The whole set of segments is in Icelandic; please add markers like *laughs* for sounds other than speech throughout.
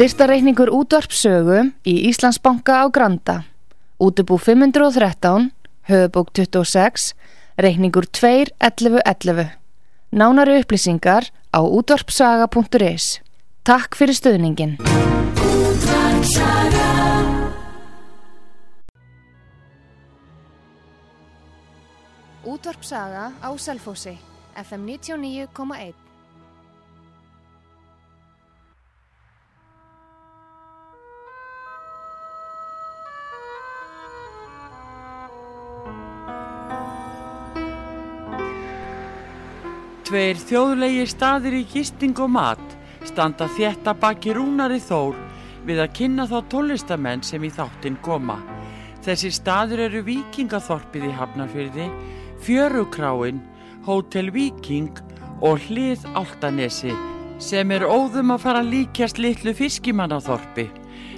Styrtareikningur útvarpsögu í Íslandsbanka á Granda. Útubú 513, höfubók 26, reikningur 2.11.11. Nánari upplýsingar á útvarpsaga.is. Takk fyrir stöðningin. Útvarpsaga á Selfossi, FM 99,1. Tveir þjóðlegi staðir í gisting og mat standa þétta baki rúnari þór við að kynna þá tólistamenn sem í þáttinn koma. Þessi staður eru Víkingaþorpið í Hafnarfyrði, Fjörukráin, Hótel Víking og Hlið Áltanesi sem er óðum að fara líkjast litlu fiskimannaþorpi.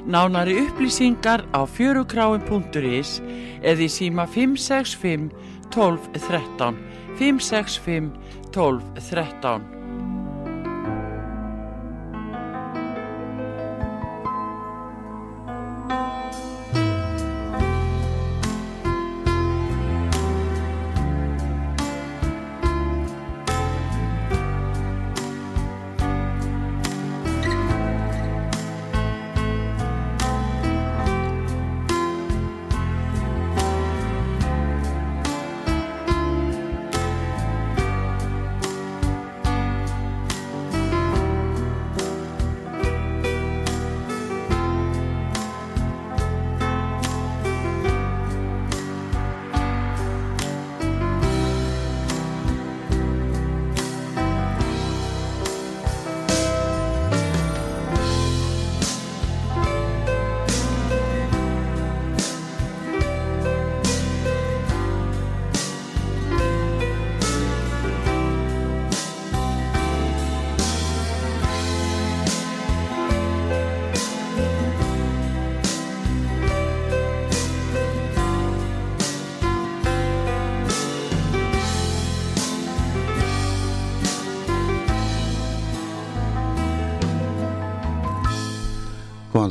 Nánari upplýsingar á fjörukráin.is eða í síma 565 12 13 565 12 13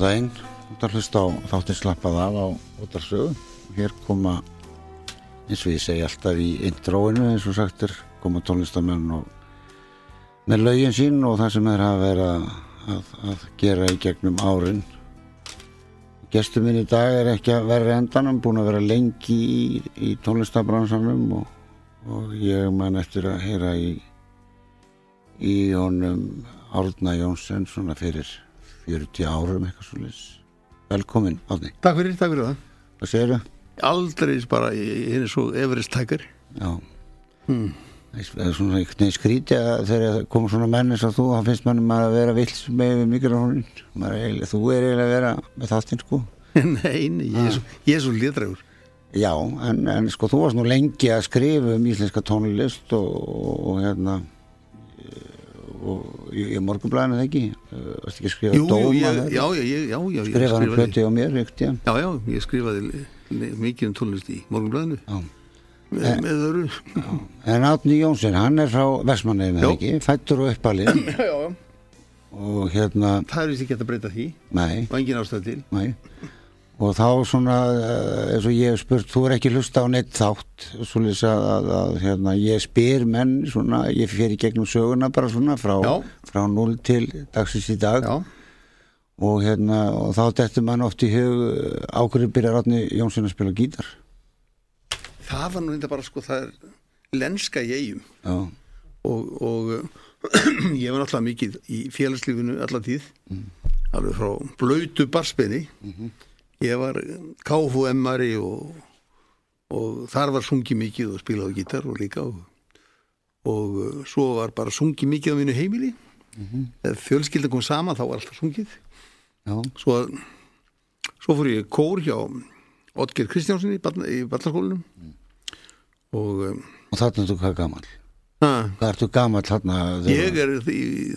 Góðan daginn, þú ert að hlusta á þáttinn slappað af á útarsögu. Hér koma, eins og ég segi alltaf í intróinu, eins og sagt er, koma tónlistamenn og með lögin sín og það sem er að vera að, að gera í gegnum árin. Gestur minn í dag er ekki að vera endanum, búin að vera lengi í, í tónlistabransanum og, og ég man eftir að heyra í, í honum Árna Jónsson svona fyrir 40 árum eitthvað svo leys velkomin Átni Takk fyrir, takk fyrir það. Hvað segir það? Aldrei bara, ég er svo Everest tækar já. Hmm. það er svona veginn skríti að þegar koma svona menn eins og þú þá finnst mannum að vera vils með mikrofónin. Þú er eiginlega að vera með þáttinn sko. *laughs* Nei, ég er svo, svo litrægur já, en, en sko þú varst nú lengi að skrifa um íslenska tónlist og, og, og hérna og í, í morgunblæðinu þegar ekki? Varst ekki að skrifa jú, dóma ég, já, já, já, já, skrifa hann plöti á mér reykt, já. já, já, ég skrifaði mikið um tónlist í morgunblæðinu með, En- með öru en Átni Jónsson, hann er frá Vestmanneið með Já. ekki, fættur og uppalinn. *clears throat* Og hérna, það er víst ekki að breyta því. Nei, og engin ástæð til. Nei og þá svona, eh, eins og ég hef spurt þú er ekki hlusta á neitt þátt svolítið að, að, að hérna, ég spyr menn svona, ég í gegnum söguna bara svona frá, frá 0 til dagsins í dag. Já, og hérna, og þá dettur mann oft í hug ákveður byrjar Átni Jónsson að spila gítar? Það var nú þetta bara sko það er lenska já, og, og *clears throat* ég var náttúrulega mikið í félagslífinu alla tíð. Alveg frá blöytu barspenni ég var KFM-ari og, og þar var sungið mikið og spilað á gítar og líka og, og uh, svo var bara sungið mikið á mínu heimili. Ef fjölskylda kom saman þá var alltaf sungið. Já, svo, svo fór ég kór hjá Otger Kristjánssoni í, barna, í barnaskólinum og um, og þarna ertu hvað gammal að, hvað ertu gammal þarna Ég er,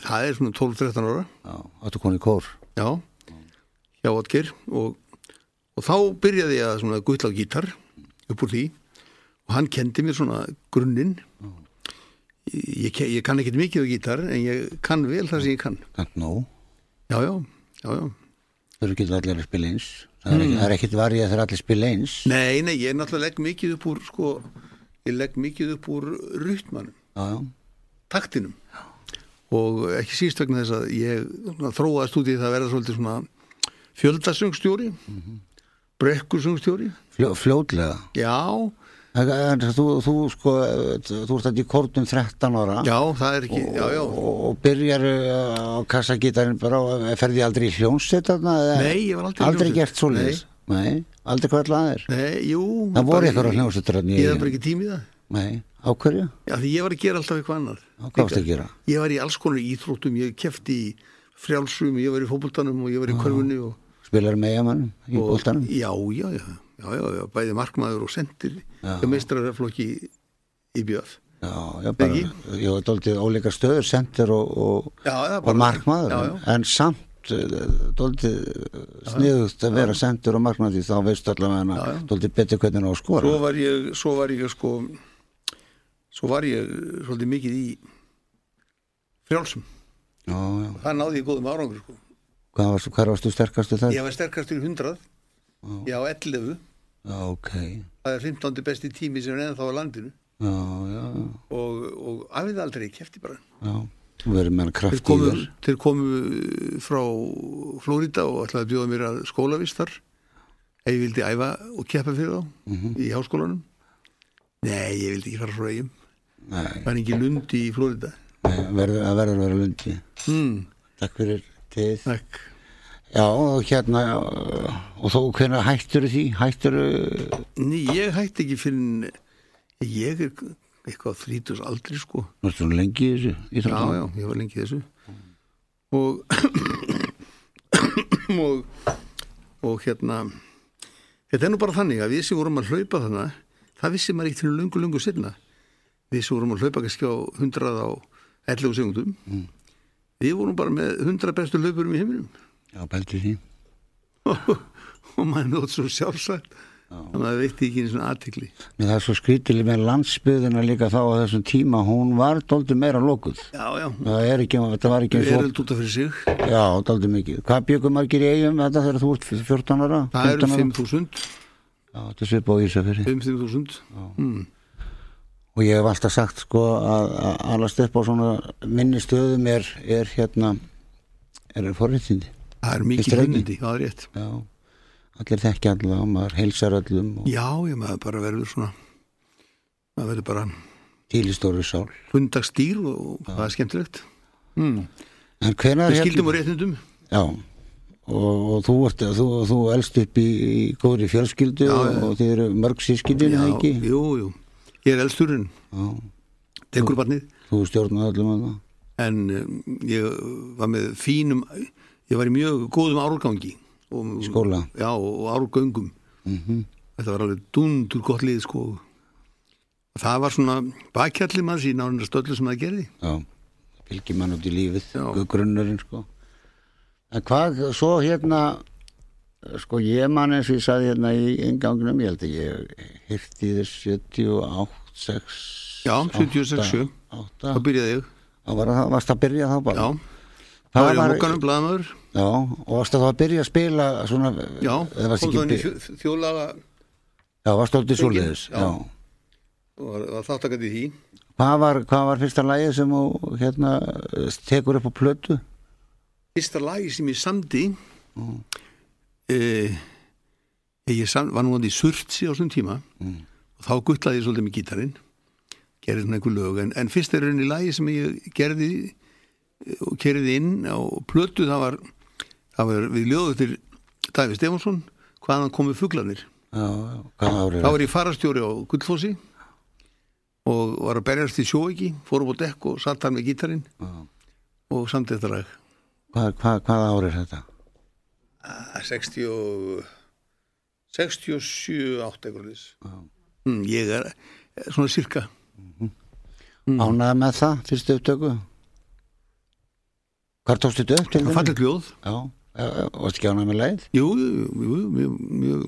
það er svona 12-13 ára, já, áttu koni í kór? Já, hjá Otger og, og þá byrjaði ég að svona gull á gítar upp úr því og hann kendi mér svona grunninn ég, ég kann ekkit mikið á gítar en ég kann vel það sem ég kann Kannt nóg. já, já, já, já Þau eru ekki allir að spila eins. Það er, það er ekkit varið að þeir allir spila eins. nei, nei, ég náttúrulega legg mikið upp úr sko, ég legg mikið upp úr rytmanum, Já, já. taktinum og ekki síst vegna þess að ég svona, þróaðast út í það að verða svolítið svona fjöldasöngstjóri mm brekkusöngstjóri Fljó, fljótlega. já, En, þú, þú sko, þú ert þetta í kórnum 13 ára. já, það er ekki já, já, Og, og byrjar uh, á kassagítarinn bara, og ferði aldrei í hljónsett eða- Nei, ég var aldrei í Aldrei hljómsveit. gert svoleiðis? Nei. Aldrei hvað allar aðeir? nei, jú Það voru eitthvað á hljómsveitur þarna í ég hef bara ekki tímið það Nei. Á hverju? já, því ég var að gera alltaf eitthvað annað Á, Hvað varstu að gera? ég var í alls konar íþróttum, ég kefti í frjálsum, ég var í fótboltanum og ég var í körfunni og, Spilar með eigamann í bóltanum? já, já, já, já, já, já, bæði markmaður og sendir og meistrarflokki í bjöð Já, já, bara, Ekki? ég var dóltið óleika stöður, sendir og, og, Já, það er og markmaður, já, en- samt dóltið sniðugt að vera sendur og markmaður því þá veistu allavega Já, já. að dóltið betur hvernig það á að skora. svo var ég, svo var ég sko svo var ég svolítið mikið í frjálsum Já, já. það náði ég góðum árangur sko Hvað varstu, hvað varstu sterkastu þar? ég var sterkastur í 100 ég á 11 Já, ok. það er 15. besti tími sem er ennþá á landinu Já, já, já. og, og æfið aldrei, kefti bara já. Þeir komu, þeir komu frá Flórida og ætlaði að bjóða mér að skólavistar ef ég vildi æfa og keppa fyrir þá Mhm. í háskólanum nei, ég vildi ekki fara frá eigum það er ekki lundi í Flórida nei, verður að verður að vera lundi. hmm, Takk fyrir tíð. takk Já, og hérna, og þó hvernig hættur því? Hættur, Ný, ég hætti ekki fyrir ég er eitthvað þrítus aldrei sko nú ertu svona lengi í þessu? já, já, ég var lengi í þessu og og og hérna þetta er nú bara þannig að við sem vorum að hlaupa þannig það vissi maður ekkert fyrir lungu, lungu setna við sem vorum að hlaupa kannski á 100 á 11 segundum Mm. Við vorum bara með 100 bestu hlaupurum í heiminum Já, bælti því. *laughs* og maður nótt svo sjálfsagt að maður veitti ekki einu svona aðtikli Men það er svo skrítileg með landsbyðina líka þá á þessum tíma, hún var dóldi meira lokuð. já, já, Það er ekki, þetta var ekki við eins erum og, út af fyrir sig já, dóldi mikið. Hvað byggum margir í eigum þetta þegar þú ert 14 ára? það eru 15 ára? 5.000 Já, þetta er svip á Ísafjörði. 5.000 mm. Og ég hef alltaf sagt sko að að alast upp á svona minni stöðum er, er hérna, er forréttindi. það er mikið hlunnindi, það er rétt Já, allir þekki allir og maður heilsar öllum og já, ég maður bara verður svona maður verður bara til í stóru sál. hundagstýr og það er skemmtilegt mm. En hvenær við skildum og réttindum Já, og, og þú, ert, þú, þú elst upp í, í góðri fjölskyldu Já, og, já. og þið eru mörg sískindin, eða ekki? jú, jú, ég er elsturinn. Já, dekurbarnið þú stjórnaði öllum að það. en um, ég var með fínum ég var í mjög góðum árgangi. Og, skóla? já, og árgöngum. Mm þetta var alveg dundur gott lið sko. Og það var svona bakkjalli manns í nánast öllu sem það gerði. Já, fylgir mann út í lífið, grunnurinn, sko. En hvað, svo hérna, sko, ég man eins og ég saði hérna í ingangnum, ég held að ég hirti þess 78, 6, Já, 76, 7. 8, þá byrjaði ég þá var það, varst að byrja þá bara? já, Það það var var- í mókanum blaðamöður Já, og varst að þá að byrja að spila svona, já, inn í þjóðlaga já, varst alltaf Sönginn, svoleiðis, já. og var, var þáttakandi í því Hvað var, hvað var fyrsta lagið sem þú hérna tekur upp á plötu? fyrsta lagi sem ég samdi eh, ég var nú að í surtsi á þessum tíma og þá guttlaði ég svolítið með gítarinn gerði svona einhver lög. En, en fyrst er rauninni lagi sem ég gerði eh, og kerði inn á plötu það var, það var við ljóðu til Daví Stefánsson hvaðan hvað árið þá var ég farastjóri á Gullfossi og var að berjast í sjóiki fórum á dekk og satt þar með gítarinn Já. og samt þetta lag. Hvað, hvað, hvað árið er þetta? Ah, 60 og 67, 8 eitthvað leys. Já. Mm, ég er svona cirka Mm. Ánæða með það, fyrstu upptöku? Hvað tókstu þetta upp til það falleg gljóð Já, já, já, varstu ekki ánæða með leið? jú, jú, jú, jú, mjög, mjög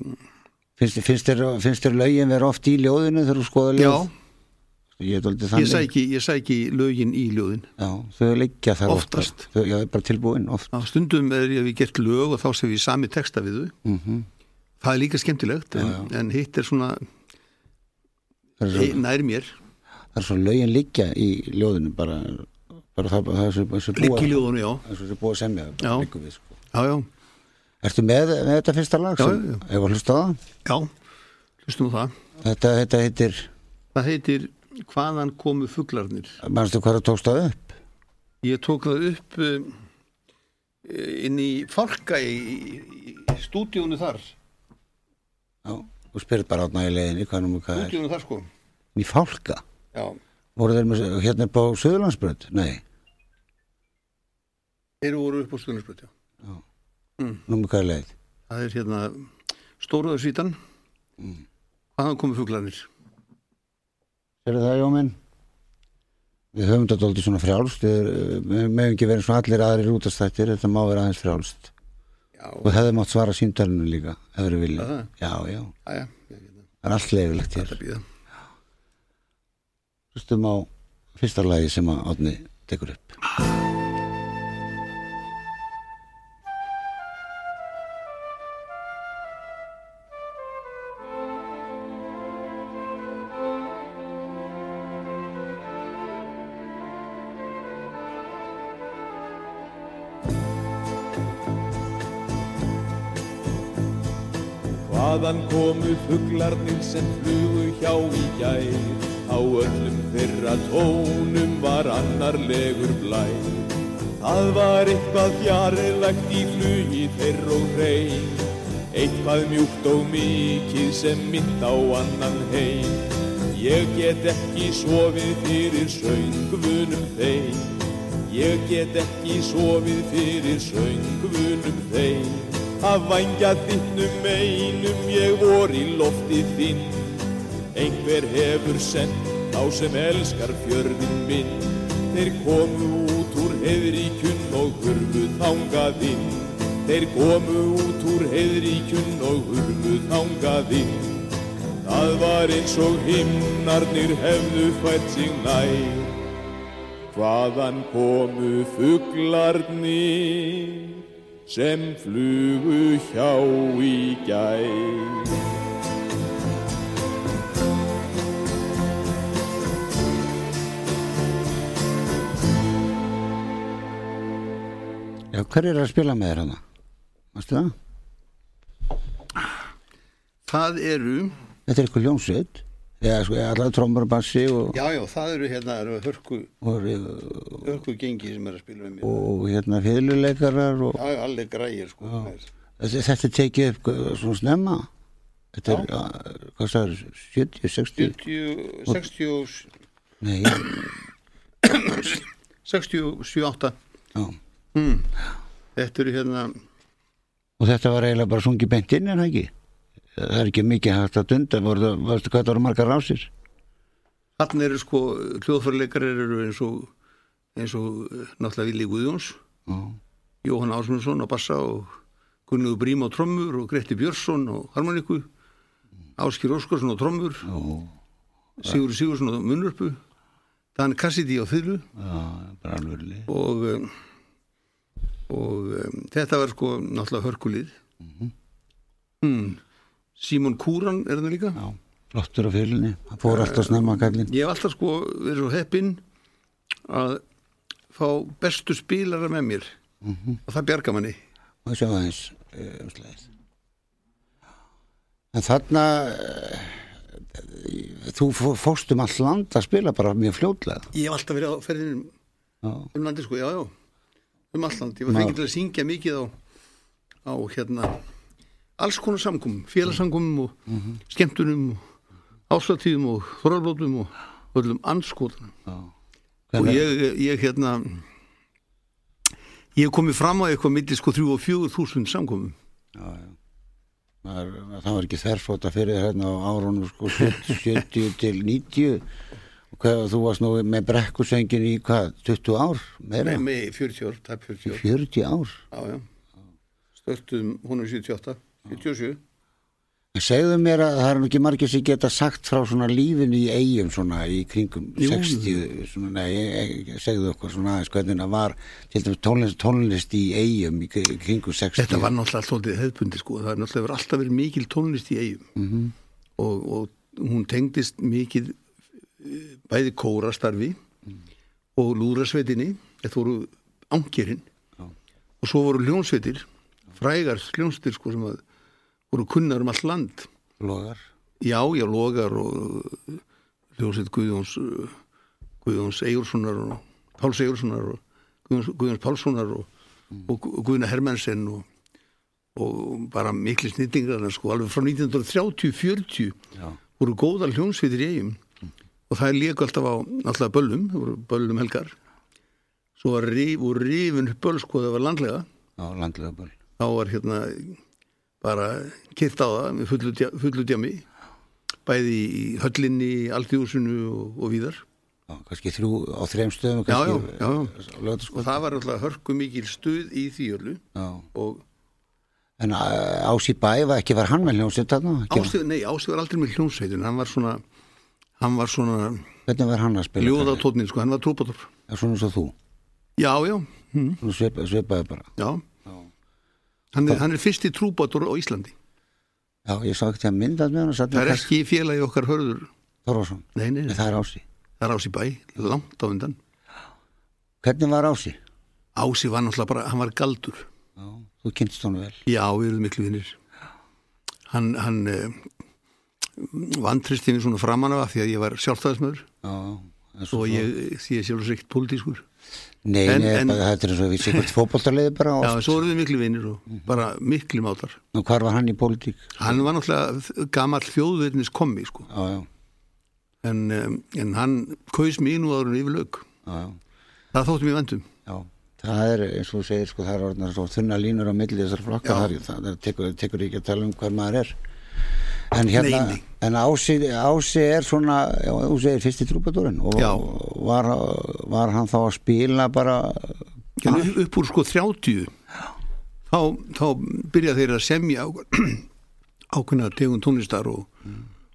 Finnst, finnst, þér, finnst þér lögin vera oft í ljóðinu þegar þú skoða já, ljóð? ég er aldrei ég þannig sæki, ég sæki lögin í ljóðin já, þau liggja þar Oftast. oftar. þau, já, þau er bara tilbúin oft á stundum er ég að við gert lög og þá sem við sami texta við þau mm það er líka skemmtilegt en, en hitt er svona er nær mér það er svo lögin liggja í ljóðinu bara, bara það, það er svo, svo búa líki ljóðunu, já, það er svo búa að semja Já. sko. já, já, Ertu með, með þetta fyrsta lag? Já, já, já. Ef að hlusta á það? já hlustum á það Þetta, þetta heitir, það heitir hvaðan komu fuglarnir mannstu hvað það tókst það upp? ég tók það upp um, inn í fálka í, í, í stúdíónu þar Já, þú spyrir bara átna í leiðinni hvað nú hvað er. stúdíónu þar sko Í fálka? já, Voru þeir með, hérna upp á Suðurlandsbrönd? Nei, þeir voru upp á stúdíónu já. nú með hvað er leið? það er hérna stóruðarsvítan hvaðan komu fuglarnir Serðu það, Jóminn? Við höfum þetta aldrei svona frjálst, við meðum ekki verið svona allir aðrir útastættir, þetta má vera aðeins frjálst. Og hefði mátt svara símtælinu líka, ef þeir vilja. Það? Er allt leifilegt hér. Hlustum á fyrsta lagi sem að Átni tekur upp. Hvaðan komu fuglarnir sem flugu hjá í gær. Á öllum þeirra tónum var annarlegur blær Það var eitthvað fjarilegt í flugi þeirr og hrein. Eitthvað mjúkt og mikið sem mynd á annan heim. Ég get ekki sofið fyrir söngvunum þeim. Ég get ekki sofið fyrir söngvunum þeim Að vangja þinnum einum ég vor í lofti þinn. Einhver hefur sendt á sem elskar fjörðin minn. Þeir komu út úr heiðríkjun og hurfu þangað inn. Þeir komu út úr heiðríkjun og hurfu þangað inn. Það var eins og himnarnir hefðu fært sig nær. Hvaðan komu fuglarnir sem flugu hjá í gær? Já, hver er að spila með þér hana? Mástu það? það eru, Þetta er eitthvað ljónsveit. Já, sko, allar trommur og bassi og, já já, það eru hérna eru hörku, og, hörku gengi sem er að spila með mér og hérna fylguleikarar og já, já, allir grægir sko þetta, þetta er tekið upp uh, svona snemma. Þetta er, uh, hvað sagður, 70, 60? 70, 60, Nei, 67, 8 *coughs* já. þetta eru hérna Og þetta var eiginlega bara sungið beint inn en það ekki? Það er ekki mikið hægt að dunda, voru, varstu hvað það voru margar rásir? Þannig eru sko hljóðfærleikarir eru eins og eins og eh, náttúrulega Vili Guðjóns Já, Jóhann Ásmundsson á bassa og Gunnuður Brím á trommur og Gretti Björnsson á harmoniku Áskir Óskarsson á trommur Sigur Sigursson á munnurpu Dan Cassidy á leið. og um, og um, þetta var sko náttúrulega hörkulið mm. Símon Kúran er það líka. Já, flottur á fylgunni, það fór alltaf snemma kallinn. ég hef alltaf sko verið svo heppinn að fá bestu spilara með mér. Og það bjarga manni. Og sjá aðeins uh, umslæðið. En þarna uh, þú fó- fórst um all land að spila bara mjög fljótlega. Ég hef alltaf verið á ferðinum Já, um landi sko, já já. Um alland, ég var fengið til að syngja mikið á á hérna alls konar samkum, félagsamkum og skemmtunum og áslatíðum og þorralblótum og öllum anskotunum og ég, ég hérna ég hef komið fram á eitthvað milli sko 3 og 4 þúsund samkomum. Já, já. Maður, það var ekki þerfóta fyrir hérna á árunum sko 70 til 90 og hvað, þú varst nú með brekkusengin í hvað, 20 ár meira, Nei, með 40 ár, tæp 40 ár. 40 ár? Já, já. störtum hún er 78 77 Segðu mér að það er nú ekki margir sem geta sagt frá svona lífinu í eigum svona í kringum Jú. 60 svona, nei, e- e- segðu okkur svona aðeins hvernig það var til dæmis tónlist, tónlist í eigum í kri- kringum 60 Þetta var náttúrulega svolítið hefðbundi sko, það er náttúrulega alltaf verið mikil tónlist í eigum Mhm. og, og hún tengdist mikið eh, bæði kórastarfi og lúðrasveitinni, þetta voru angirinn og svo voru hljónsveitir, frægar hljónsveitir sko sem að voru kunnar um allt land. logar? Já, já, logar og uh, hljónsveit Guðjóns, uh, Guðjóns Eigurssonar og Páls Eigurssonar og Guðjóns, Guðjóns Pálssonar og, og Gu- Guðna Hermansen og, og bara mikli snittingar sko, alveg frá 1930-40 Já. voru góðar hljónsveitir í eigum og það er líka alltaf á alltaf böllum, böllum helgar. Svo var voru upp böll sko það var landlega. Á landlega böl þá var hérna bara kyrt á það með fullu, fullu djami bæði í höllinni, alþjóðsunu og, og víðar. Já, kannski þrjú á þreim stöðum Já, já, kannski, já, á og það var alltaf hörku mikil stuð í því öllu. Og en uh, Ási Bæ var ekki var hann með hljómsveit Ástíð, nei, Ástíð var aldrei með hljónsveitin hann var svona hann var svona hvernig var hann að spila? ljóðatótnin, sko, hann var trúpator Já, svona svo þú. Já, já, hm, svipaði bara. Já hann er, hann er fyrsti trúpator á Íslandi. Já, ég sá ekki að mynda með hann það er ekki félagi okkar hörður Þorvarsson nei, nei, nei, það er Ási. Það er Ási bæ, langt á undan. Hvernig var Ási? Ási var náttúrulega bara, hann var galdur. Já, þú kynst hann vel. Já, við erum miklu vinnir Hann, hann uh, vantristi mér svona framan af því að ég var sjálfstæðismöður Já, og ég sé sjálfur segt pólitískur Nei, En- nei, en- bara, þetta er eins og við séum fótboltarleiði bara Já, oft. svo erum við miklu vinnir og bara miklu mátar og hvar var hann í pólitík? Hann var náttúrulega gamall þjóðverðnis kommi sko. Já, já, en, en hann kaus mig nú áður en yfir lög já, já, Það þóttum ég vendum já. Það er eins og þú segir, sko, það er orðnar svo þunna línur á milli þessar flokka, Já. það, það tekur, tekur ekki að tala um hver maður er. En hérna, Nei, nei. en Ási, Ási er svona, þú segir fyrsti trúpadórin og var, var hann þá að spila bara, en upp, úr sko 30 þá, þá byrja þeir að semja *clears throat* ákveðna tegund tónlistar og,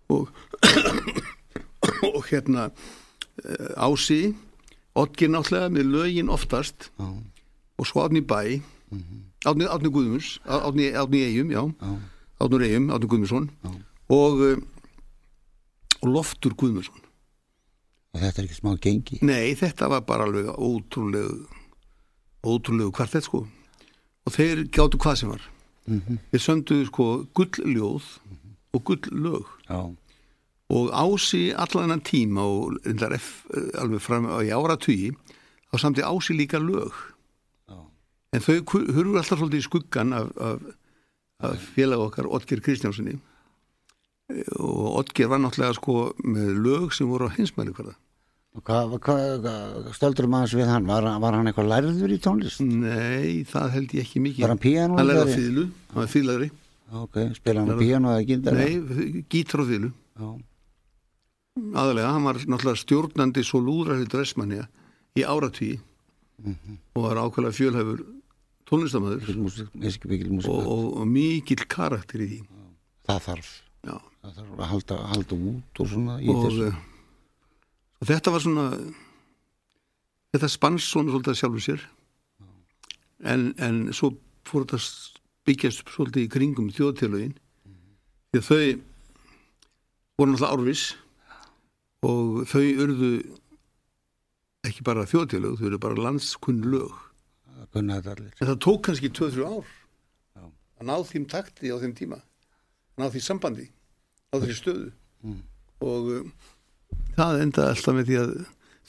og, *coughs* og hérna eh, Ási Oddgir náttúrulega með lögin oftast já, og svo Átni Bæ Átni, Átni Guðmunds Átni, Átni Eyjum, já. Já, Átni Eyjum, Átni Guðmundsson Já. og, eh, og Loftur Guðmundsson. Og þetta er ekki smá gengi. Nei, þetta var bara alveg ótrúlegu ótrúlegu kvartett sko. Og þeir gáttu hvað sem var. Þeir sönduðu sko gullljóð og gulllög. Og ási allan þennan tíma og reyndar eh, alveg fram í áratugi þá samti ási líka lög. Já, en þau ku- hurfu alltaf svolítið í skuggan af, af félag okkar Oddger Kristjánssoni og Oddger var náttúrulega sko með lög sem voru á hinsmæli hverða og hvað, hvað, hvað stöldur maður við hann? Var, var hann eitthvað lærður í tónlist? Nei, það held ég ekki mikið Var hann píanóleikari? Hann lærði á fýðlu, hann var fýðlari Ok, spila hann píano eða gindar? Nei, gítar fýðlu Já, aðalega, hann var náttúrulega stjórnandi svo lúðræði dressmannja í áratví Mhm. og var ákveðlega fjölhæfur músík og, og, og mikill karakter í því. Það þarf. Það þarf að halda, halda út og svona og, eh, og þetta var svona þetta spanns svona svolítið að sjálfu sér. En, en svo fór þetta byggjast svolítið í kringum þjóðtélögin því að þau voru náttúrulega árvis og þau urðu ekki bara þjóðtélög, þau urðu bara landskunn lög að kunna þetta allir en það tók kannski 2-3 ár Já. að ná þeim takti á þeim tíma að ná því sambandi á þeirri stöðu Mm. og um, það endaði alltaf með því að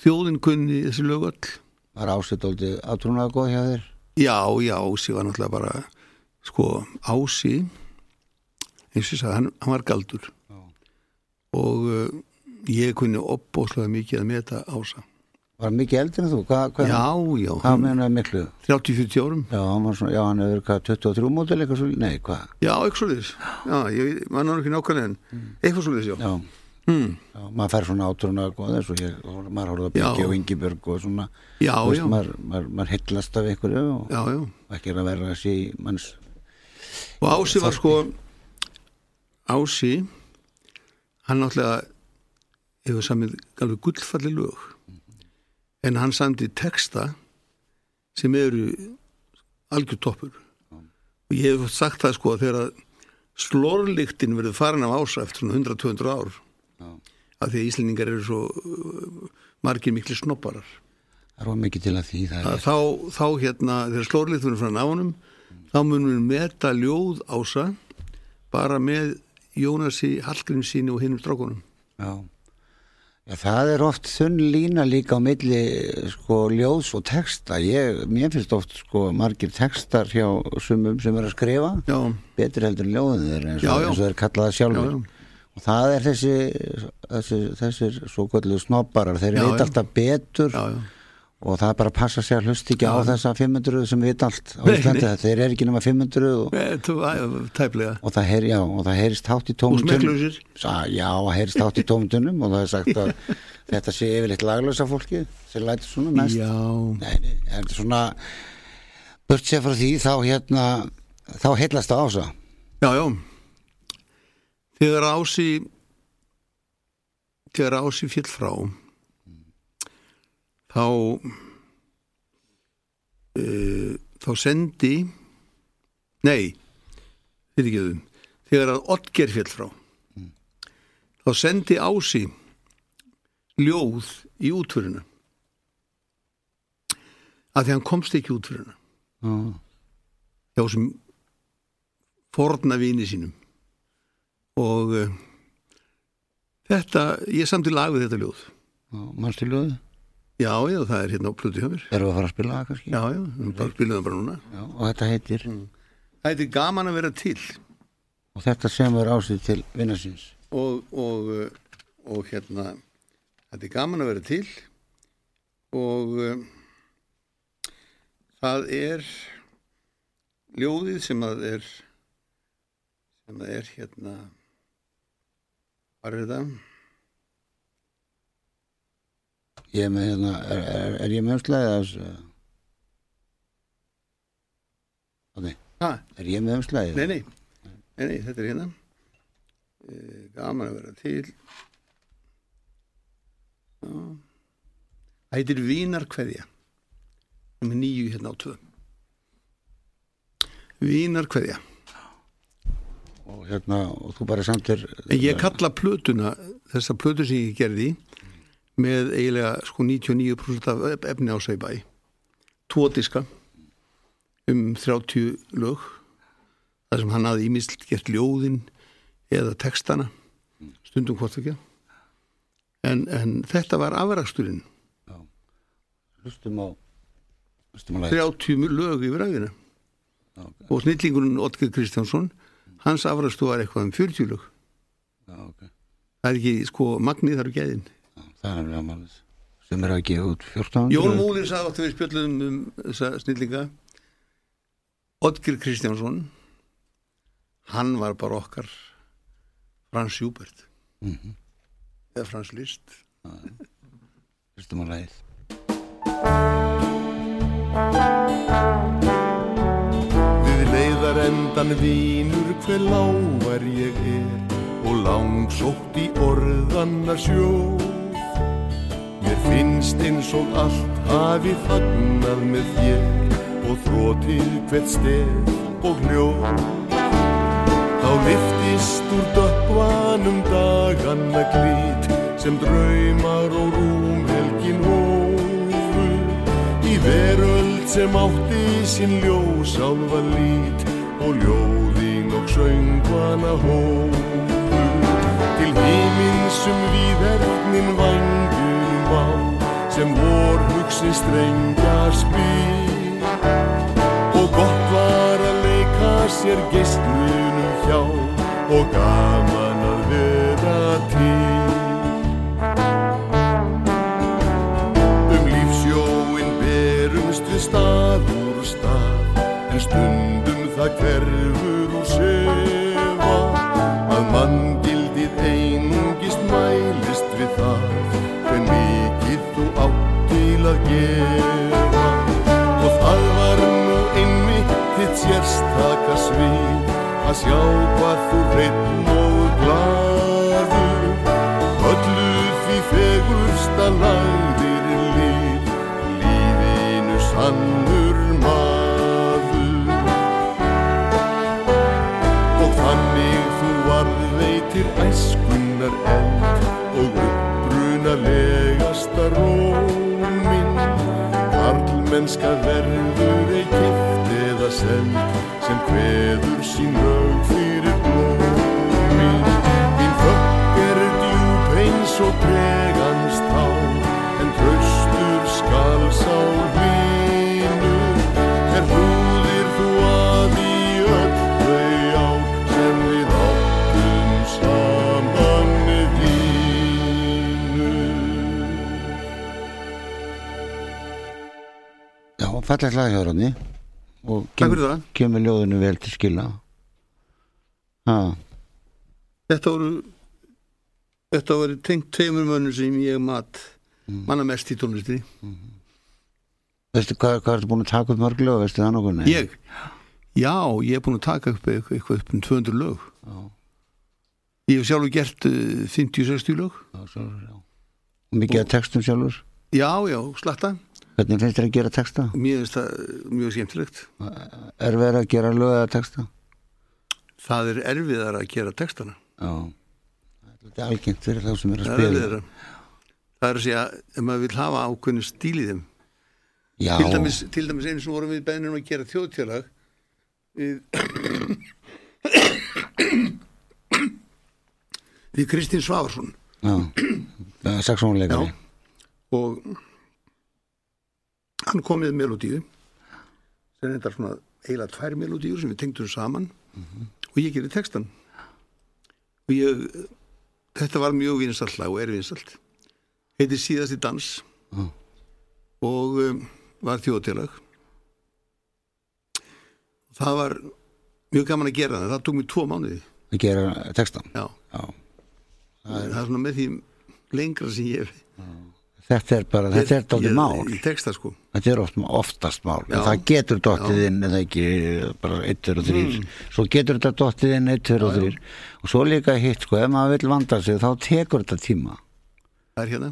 þjóðin kunni þessi lög öll var ásetóldi átrúnaða góð hjá þér já, já, Ási var náttúrulega bara sko, Ási eins og ég sagði, hann, hann var galdur Já. og uh, ég kunni opbóðslega mikið að meta Ása var hann mikið eldri en þú? Hvað, hvað, já, já, hvað hann, meinaði miklu? 30-40 árum. Já, hann var svona, já, hann hefur hvað 23 mótil eitthvað svo, nei, hvað? já, eitthvað svoleiðis. Já, ég mann hann ekki nákvæmlega en eitthvað svoleiðis, já, Já, hmm. já, maður fær svona eins og ég, og maður horfði að byggja og Ingibjörg og svona, já, veist, já, maður, maður, maður hillast af ykkur og já, já. ekki er að vera að sé manns og Ási var sko Ási hann náttúrulega hefur samið alveg gullfalli lög en hann samdi texta sem eru algjör toppur. Og ég hef sagt það sko þegar að slorlíktin verður farin af ása eftir svona 100-200 ár Já. af því að Íslendingar eru svo uh, margir miklu snopparar það er of mikið til að því að er þá, þá hérna þegar slorlíkt verður farin af honum þá munum við meta ljóð ása bara með Jónasi Hallgrímsíni og hinnum strákunum. Já. Já, það er oft þunn lína líka á milli sko ljóðs og texta. Ég, mér finnst oft sko margir textar hjá sumum sem er að skrifa Já, betur heldur en ljóðin þeir eins og, Já, já. eins og þeir kalla það sjálfur Já, já. og það er þessi þessir, svo kvöldu snobbarar þeir veit alltaf betur og það er bara að passa sig að hlusta ekki á þessa 500 sem veit allt á Nei, Íslandi, nei. þeir eru ekki nema 500 og, Tæplega. Og það heyr, já, og það heyrist hátt í Sa- Já, heyrist hátt í tómtunum og það er sagt að *laughs* þetta sé yfirleitt laglösa fólki sem lætur svona mest. Já, Nei, nei, en svona burt sér frá því þá hérna þá heillast það ása já, já. Þegar Ási þegar Ási féll frá þá uh, þá sendi nei ekki þau þegar að Oddger féll frá þá sendi Ási ljóð í útförina. Að því hann komst ekki í útförina. Já, hjá sem forna vini sínum. Og uh, þetta, ég samti lag við þetta ljóð. Mannstu ljóðu já, já, það er hérna á plötu hjá mér. Erum við að fara að spila það kannski? já, já, við bara það bara núna. Já, og þetta heitir? Það heitir gaman að vera til. Og þetta semur ásið til vinnasins og, og, og hérna þetta er gaman að vera til. Og uh, það er ljóðið sem að er sem að er hérna hvað er þetta? Ég er með hérna, er, er, er ég með umslæðið af þessu? Þannig, er ég með umslæðið? nei, nei, nei, nei, þetta er hérna. E, gaman að vera til. Það heitir Vínarkveðja. Sem er nýju hérna á tvö. Vínarkveðja. Og hérna, og þú bara samtir En ég kalla plötuna, þessa plötu sem ég gerði með eiginlega sko 99% af efni á Sæbæ. Tvo diska um 30 lög þar sem hann hafði ímislt gert ljóðin eða textana stundum hvort ekki en, en þetta var afraksturinn. Hlustum á Hlustum á læg 30 lög yfir ræðina okay. og snillingurinn Otger Kristjánsson hans afrakstu var eitthvað um 40 lög. Já, ok. Það er ekki sko magnið þar og gæðin Það er alveg amalið sem er að gefa út 14 Jón Múlir sagði áttu við spjöllum um þessa snillinga. Odgir Kristjánsson hann var bara okkar Frans Júbert Mhm. eða Frans List. Hlustum á lægið Við leiðar endan vínur hver lágar ég er og langsótt í orðanna sjóð. Mér finnst eins og allt hafi fagnað með þér og þrótið hvert stef og hljóð. Þá liftist úr dökkvanum daganna glít sem draumar og rúmhelgin hófu í veröld sem átti sín ljós álfa lít og ljóðin og söngvana hófu hugsi að sjá hvað þú hreitn og gladur öllu því fegursta lagðir líf lífinu sannur maður. Og þannig þú varðveitir æskunnar eld og uppbrunalegasta rómin harlmennska verður ei kipt eða seld sem kveður sín lög fyrir blómin Mín þökk er djúb eins og tregans tá en traustur skal sá hlýnur er hlúðir þú að í öll þau ár sem við áttum saman vínur Já, fallegt lag hjá og Takk fyrir það. kemur ljóðinu vel til skila Já, Þetta voru Þetta voru tengt tveimur mönnum sem ég mat manna mest í tónlistinni veistu hvað, hvað ertu búin að taka upp mörg lög, veistu það nokkuð? Ég? Já, ég er búin að taka upp eitthvað, upp um 200 lög Já. Ég hef sjálfur gert uh, 50-60 lög Já, svo, já. Og mikið að textum sjálfur Já, já, slatta Hvernig finnst þér að gera texta? Það mjög skemmtilegt. Er verið að gera lög eða texta? Það er erfiðar að gera textana. Já. Þetta er algengt fyrir þá sem er að Það er spila. erfiðara. Það er að segja, ef maður vil hafa ákveðinu stíl í þeim. Já, til dæmis, til dæmis einu sem vorum við beðnum að gera þjóðtjálag við við Kristín Svafarsson já. Saxónleikari Já. og hann kom með melodíu sem er þetta svona eiginlega tvær melodíur sem við tengdum saman. Og ég gerði textan og ég þetta var mjög vinsalt lag og er vinsalt heitir síðasti dans. Já. og um, var þjóðtjálag það var mjög gaman að gera það. Það tók mér tvo mánuði. Að gera textan já, Já. það er svona með því lengra sem ég hef Þetta er bara, þetta er dálítið mál. texta sko. Þetta er oft, oftast mál. Já. Það getur dottið inn eða ekki bara 1, 2 og 3 Svo getur þetta dottið inn 1, 2 og 3 og svo líka hitt sko, ef maður vil vanda sig þá tekur þetta tíma. Það er hérna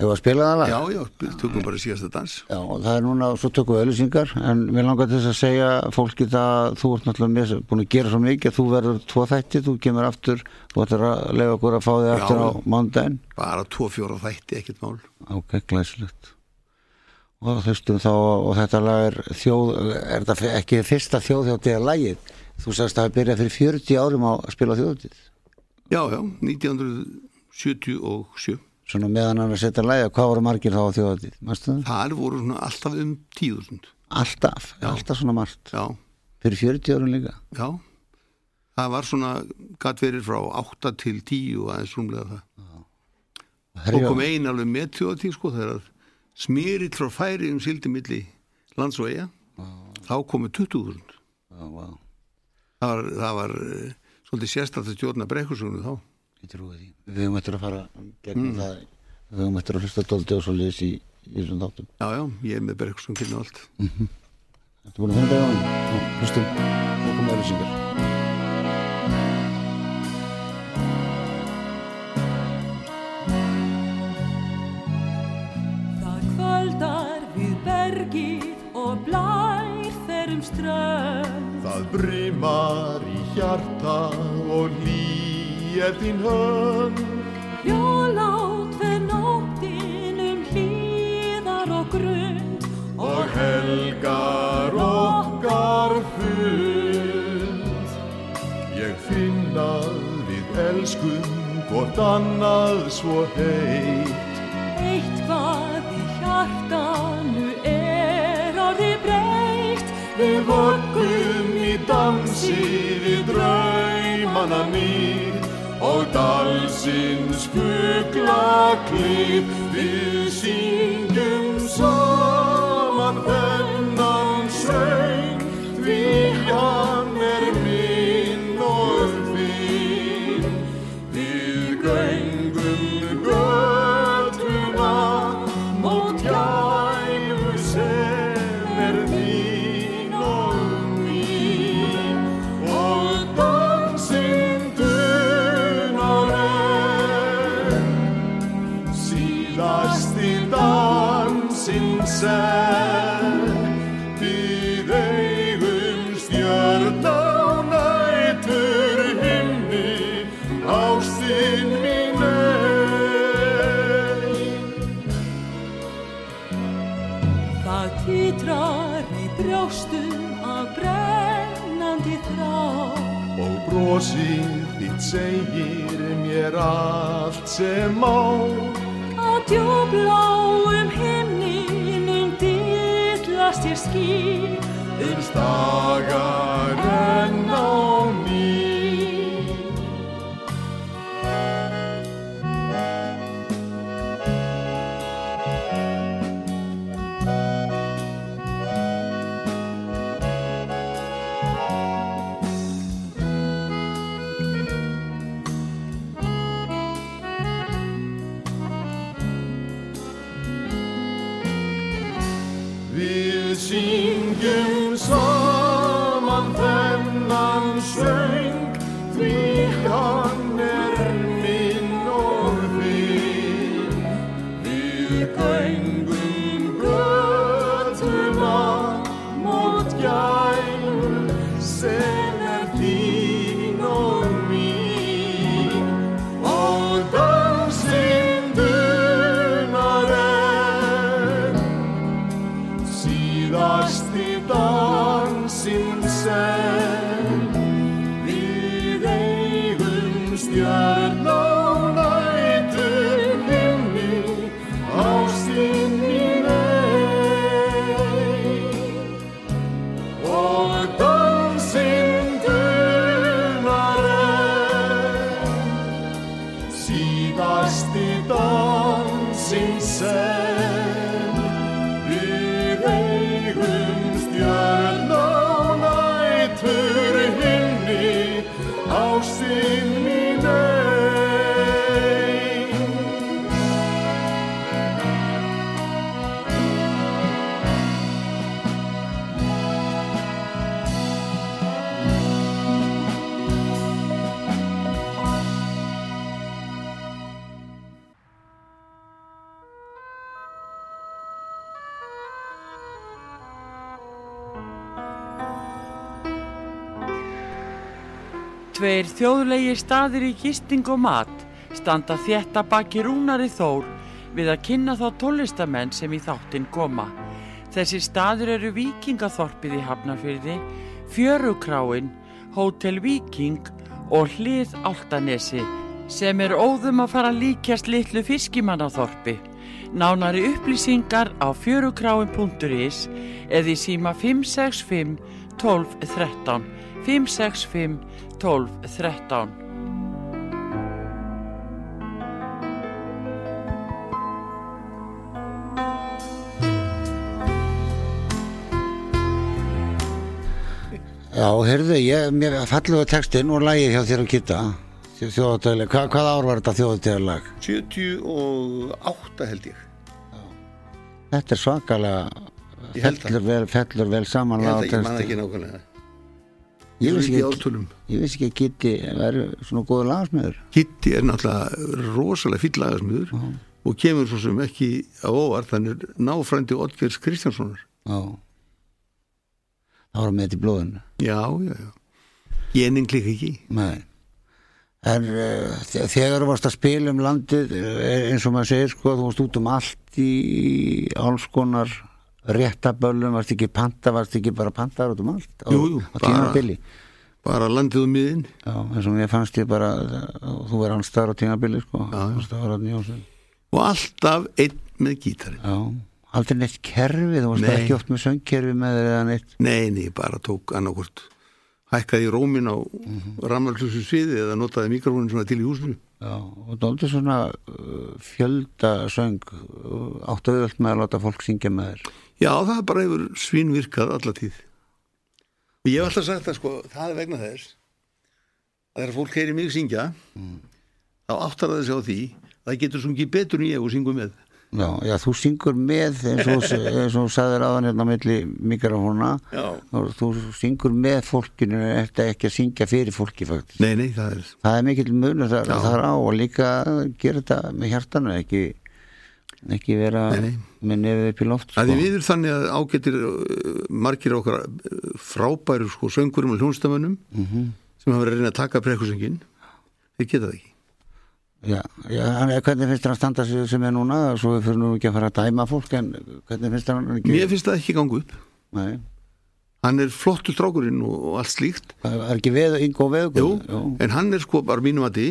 Ef að spila það lag Já, já, tökum bara síðasta dans. Já, það er núna, svo tökum við öllusingar en mér langar þess að segja fólki það þú ert náttúrulega með, búin að gera svo mikið að þú verður tvo þætti, þú kemur aftur þú ættir að lega okkur að fá þig aftur á mándaginn bara tvo fjóra þætti, ekkert mál. Ok, glæsilegt. Og þú veistum þá, og þetta lag er þjóð, er þetta ekki fyrsta þjóðhjóttið lagið, þú sagðist að það byrja fyrir 40 árum á að spila þjóðhjóttið Já, já, 1977 svona meðan hann að setja lagið, hvað voru margir þá á þjóðhjóttið, mástu það? Það voru svona alltaf um 10.000 Alltaf, alltaf svona margt? Já, fyrir 40 árum líka? Já. Það var svona, gatt verið frá 8 til 10 og aðeins rúmlega það. Og kom ein alveg með þjóðatíð sko þegar smýrill frá færi um sildi milli lands og eiga þá komu 20.000 já, vá, Það var, það var eh, svolítið að stjórna brekkursögnu þá ég trúi því. Við höfum eftir að fara gegnum það. Við höfum eftir að hlusta dóldi og svo liðs í, í þessum þáttum. Já, já, ég er með brekkursögnu kynna allt. Þetta búin að finna það á hann Já, hlustum Það kvöldar við bergið og blær þeirrum strönd. Það brimar í hjarta og hlý er þín hönd Jólát fer nóttin um hlýðar og grund og helgar okkar fund. Ég finn að við elskum hvort annað svo heitt. Eitthvað í hjartanu er orði breytt. Við vöggum í dansi við draumana nýr og dalsins fugla klýr. Við syngjum saman mér allt 是 þjóðlegi staðir í gisting og mat standa þétta baki rúnari þór við að kynna þá tólistamenn sem í þáttinn koma. Þessi staður eru Víkingaþorpið í Hafnarfyrði, Fjörukráin, Hótel Víking og Hlið Áltanesi sem er óðum að fara líkjast litlu fiskimannaþorpi. Nánari upplýsingar á fjörukráin.is eða í síma 565 12 13 565 12 13 Já, heyrðu, ég, mér falluðu textin og lægið hjá þér að kitta þjóðatöðlega, Hva, hvað ár var þetta þjóðatöðlega? 78 held ég. Þetta er svakalega Ég fellur vel, fellur vel Ég samanlega held að ég man ekki nákvæmlega Ég vissi ekki ekki, ég að Kitty væri svona góður lagasmiður. Kitty er náttúrulega rosalega fýll lagasmiður og kemur svo sem ekki á óvart. Þannig er náfrændi Oddgers Kristjánssonar. Já. Það var með þetta í blóðinu. Já, já, já. Genin klikk ekki. Nei. En uh, þegar þú varst að spila um landið eh, eins og maður segir sko, þú varst út um allt í alls konar réttaböllum, varst ekki panta, varst ekki bara pantaður út um allt? Á, Jú, jú, á bara- tímabili. bara landið um miðin. Já, eins og mér fannst ég bara þú verður hans staðar á tímabili sko, Já, og alltaf einn með gítarinn. Já, aldrei neitt kerfi þú varst Nei. ekki oft með söngkerfi með þér eða neitt. Nei, nei, bara tók annarkvort hækkaði í rómin á mm -hmm. sviði eða notaði mikrofónin svona til í húsinu. Já, og dóldi svona uh, fjöldasöng uh, áttu auðvöld með að láta fólk syngja með þér já, það er bara hefur svínvirkað alla tíð. Og ég hef alltaf sagt að sko, það er vegna þess að þegar fólk heyri mig syngja þá áttar það sig á því að það getur sungið betur en ég og syngur með. Já, já, þú syngur með eins og, þú sagðir aðan hérna já, og þú syngur með fólkinu eftir ekki að syngja fyrir fólki faktisk. nei, nei, það er það er mikill munur þar, Já. þar á og líka gera þetta með hjartanu ekki, ekki vera Nei, nei. með nefið upp í loft að sko. því við erum þannig að ágættir uh, margir okkar uh, frábæru sko söngurum og hljónstamönnum Mhm. sem hafa verið að reyna að taka brekkusöngin þeir geta það ekki. Já, já, hvernig finnst þér að standa sem er núna? Svo við fyrir nú ekki að fara að dæma fólk en hvernig finnst hann ekki mér finnst það ekki gangu upp. Nei, hann er flottur strákurinn og, og allt slíkt. Það er ekki veð, yngo veð Jú, en hann er sko bara mínum að því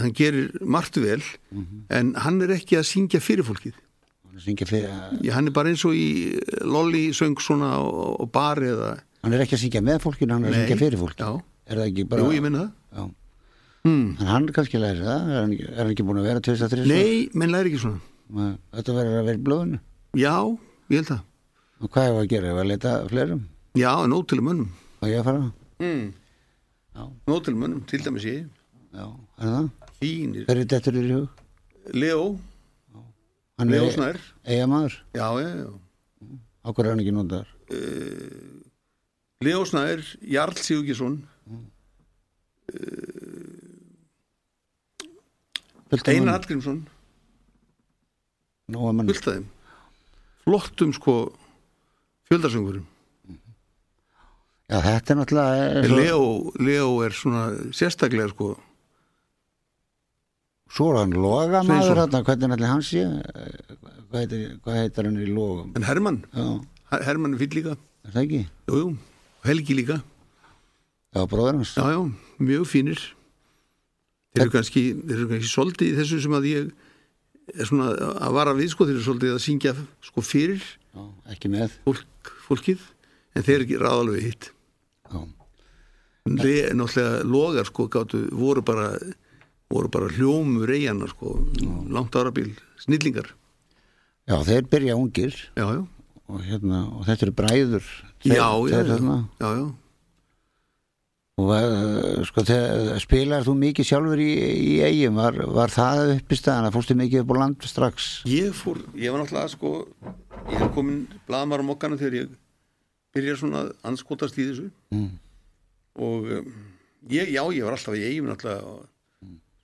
hann gerir margt vel Mhm. en hann er ekki að syngja fyrir fólkið. Fyrir, Já, hann er bara eins og í Lolli söng svona á, á bar eða hann er ekki að syngja með fólkinu hann er að Nei. syngja fyrir fólki Já, er það ekki bara jú, það. Hmm. en hann kannski læri það er hann, er hann ekki búin að vera 2003 Nei, menn læri ekki svona. Þetta verður að vera í blóðinu Já, ég held það. Og hvað hefur að gera, hefur að leta fleirum? Já, nóg til mönnum. Og ég að fara? Mm. Til mönnum, til dæmis ég já, er það, Fínir. Hver er dettur í hug? Leo, hann Leo Snær. Eiga maður, Já, já, já er hann ekki notaður? Leo Snær, Jarl Sigurgesson Fullt af Einar mönnum. Hallgrímsson. Nóa mann. þeim. Flottum sko fjöldarsöngurum já, þetta er náttúrulega er, Leo, Leo er svona sérstaklega sko svo er hann loga maður þarna, hvernig allir hans sé? Hvað heitir, hvað heitir hann í logum? En Hermann, já, Her- Hermann er fýll líka. Er það ekki? jú, jú, Helgi líka. Já, bróður hans. Já, já, mjög fínir. Þeir eru kannski þeir eru kannski svolítið í þessu sem að ég er svona að vara við sko. Þeir eru svolítið að syngja sko fyrir já, ekki með. fólk, fólkið. En þeir eru ráðalveg hitt. Já, Le, náttúrulega logar sko gátu, voru bara voru bara hljómur eigana sko langt árabíl, snillingar. Já, þeir byrja ungir. Já, já, og, hérna, og þetta eru bræður já, já, já, þarna. já, já. og uh, sko, þegar, spilar þú mikið sjálfur í, í eigum var, var það upp í staðan að fórstu mikið upp á land strax? Ég fór, ég var náttúrulega sko ég er komin blaðmar á mokkana þegar ég byrja svona að anskotast í þessu. Mm. og um, ég, já, ég var alltaf í eigum náttúrulega